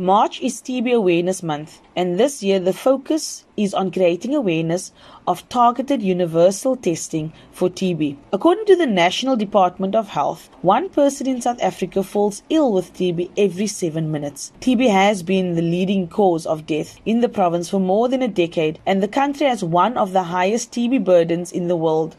March is TB Awareness Month, and this year the focus is on creating awareness of targeted universal testing for TB. According to the National Department of Health, one person in South Africa falls ill with TB every seven minutes. TB has been the leading cause of death in the province for more than a decade, and the country has one of the highest TB burdens in the world.